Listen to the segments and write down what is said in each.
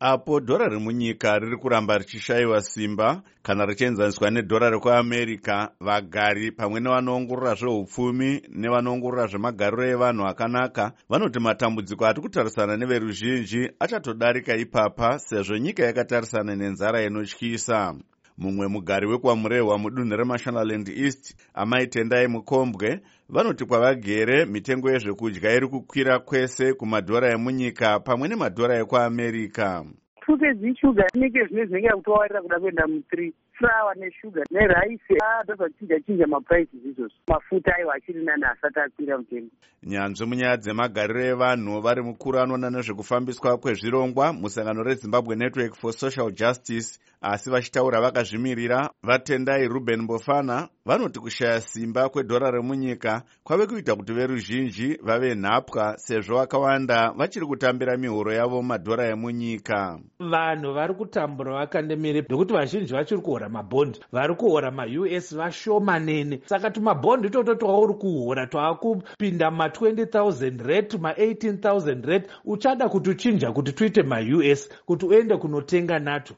apo dhora remunyika riri kuramba richishayiwa simba kana richienzaniswa nedhora rekuamerica vagari pamwe nevanoongorora zveupfumi nevanoongorora zvemagariro evanhu akanaka vanoti matambudziko ati kutarisana neveruzhinji achatodarika ipapa sezvo nyika yakatarisana nenzara inotyisa mumwe mugari wekwamurehwa mudunhu remashonaland east amaitendai mukombwe vanoti kwavagere mitengo yezvekudya iri kukwira kwese kumadhora emunyika pamwe nemadhora ekuamerica fuke dzishuga inenge zvine zvinenge kutowarira kuda kuenda mutree flawa neshuga neraisi. Atozvachinja chinja maprices izvozvo. Mafuta aiwa achiri nani asati akwira mutengo. Nyanzvi munyaya dzemagariro evanhu vari mukuru anoona nezvekufambiswa kwezvirongwa musangano rezimbabwe network for social justice asi vachitaura vakazvimirira vatendai ruben bofana vanoti kushaya simba kwedhora remunyika kwave kuita kuti veruzhinji vave nhapwa sezvo vakawanda vachiri kutambira mihoro yavo mumadhora emunyika. Vanhu vari kutambura vakandemire nekuti vazhinji vachiri kuhora mabhondi vari kuhora maus vashomanene. Saka tumabhondi itoto twauri kuhora twaakupinda ma20 000 red ma18 000 red uchada kuti uchinja kuti tuite maus kuti uende kunotenga nato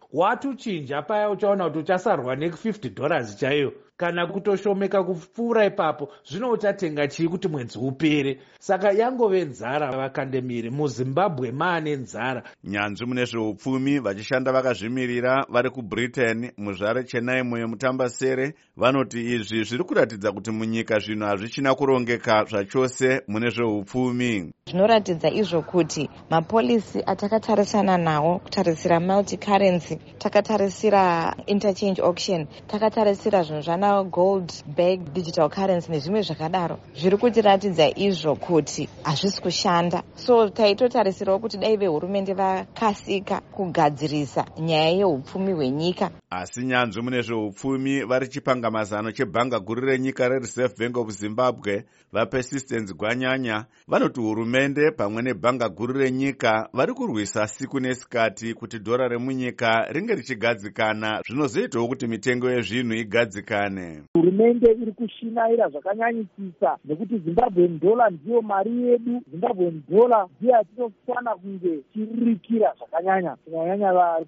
watuchinja paya uchaona kuti uchasarwa neku50 dollars chaiyo kana kutoshomeka kupfuura ipapo zvino uchatenga chii kuti mwedzi upere? Saka yangove nzara vakandemiri muzimbabwe maane nzara. Nyanzvi mune zveupfumi vachishanda vakazvimirira vari kubritain muzvare chenaimo yemutambasere vanoti izvi zviri kuratidza kuti munyika zvinhu hazvichina kurongeka zvachose mune zveupfumi. Zvinoratidza izvo kuti mapolisi atakatarisana nawo kutarisira multicurrency takatarisira interchange auction takatarisira zvinhu zvana gold bag digital currency nezvimwe zvakadaro. Zviri kutiratidza izvo kuti hazvisi kushanda. So taitotarisirawo kuti dai vehurumende vakasika kugadzirisa nyaya yeupfumi hwenyika. Asi nyanzvi mune zveupfumi vari chipanga mazano chebhanga guru renyika rereserve bank of zimbabwe vapersistence gwanyanya. Vanoti hurumende pamwe nebhanga guru renyika vari kurwisa siku nesikati kuti dhora remunyika ringe richigadzikana. Zvinozoitawo kuti mitengo yezvinhu igadzikane hurumende iri kushinaira zvakanyanyisisa nekuti zimbabwen dollar ndiyo mari yedu. Zimbabwen dollar ndiyo yatinofana kunge tiririkira zvakanyanya. Kunyanyanya vari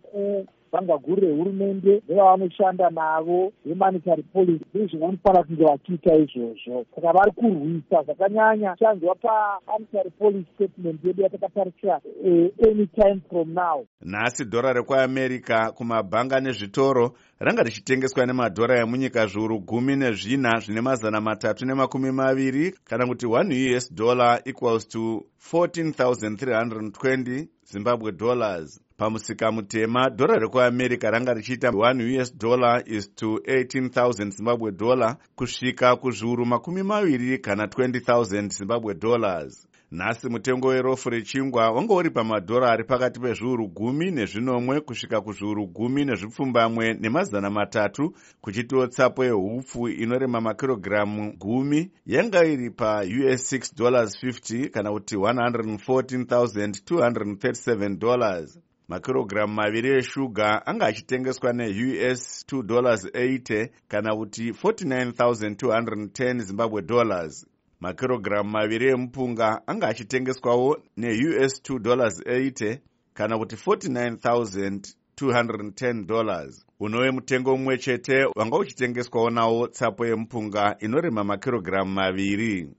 bhanga guru rehurumende nevavanoshanda navo vemonitary policy ndiri zvavanofanira kunge vachiita izvozvo. Saka vari kurwisa zvakanyanya chanzwa pamonitary policy statement yedu yatakatarisira eh, any time from now. Nhasi dhora rekuamerica kumabhanga nezvitoro ranga richitengeswa nemadhora emunyika zviuru gumi nezvina zvine mazana matatu nemakumi maviri kana kuti 1 us dollar equals to 14320 zimbabwe dollars pamusika mutema dhora rekuamerica ranga richiita 1 us dollar is to 18000 zimbabwe dollar kusvika kuzviuru makumi maviri kana 20000 zimbabwe dollars. Nhasi mutengo werofu rechingwa wanga uri pamadhora ari pakati pezviuru gumi nezvinomwe kusvika kuzviuru gumi nezvipfumbamwe nemazana matatu kuchitiwo tsapo yehupfu inorema makirogiramu gumi. Yanga iri paus 6 dollars 50 kana kuti 114237 dollars makirogiramu maviri eshuga anga achitengeswa neus 2 dollars 80 kana kuti 49210 zimbabwe dollars. Makirogiramu maviri emupunga anga achitengeswawo neus 2 dollars 80 kana kuti 49210 dollars. Unove mutengo mumwe chete wanga uchitengeswawo nawo tsapo yemupunga inorema makirogiramu maviri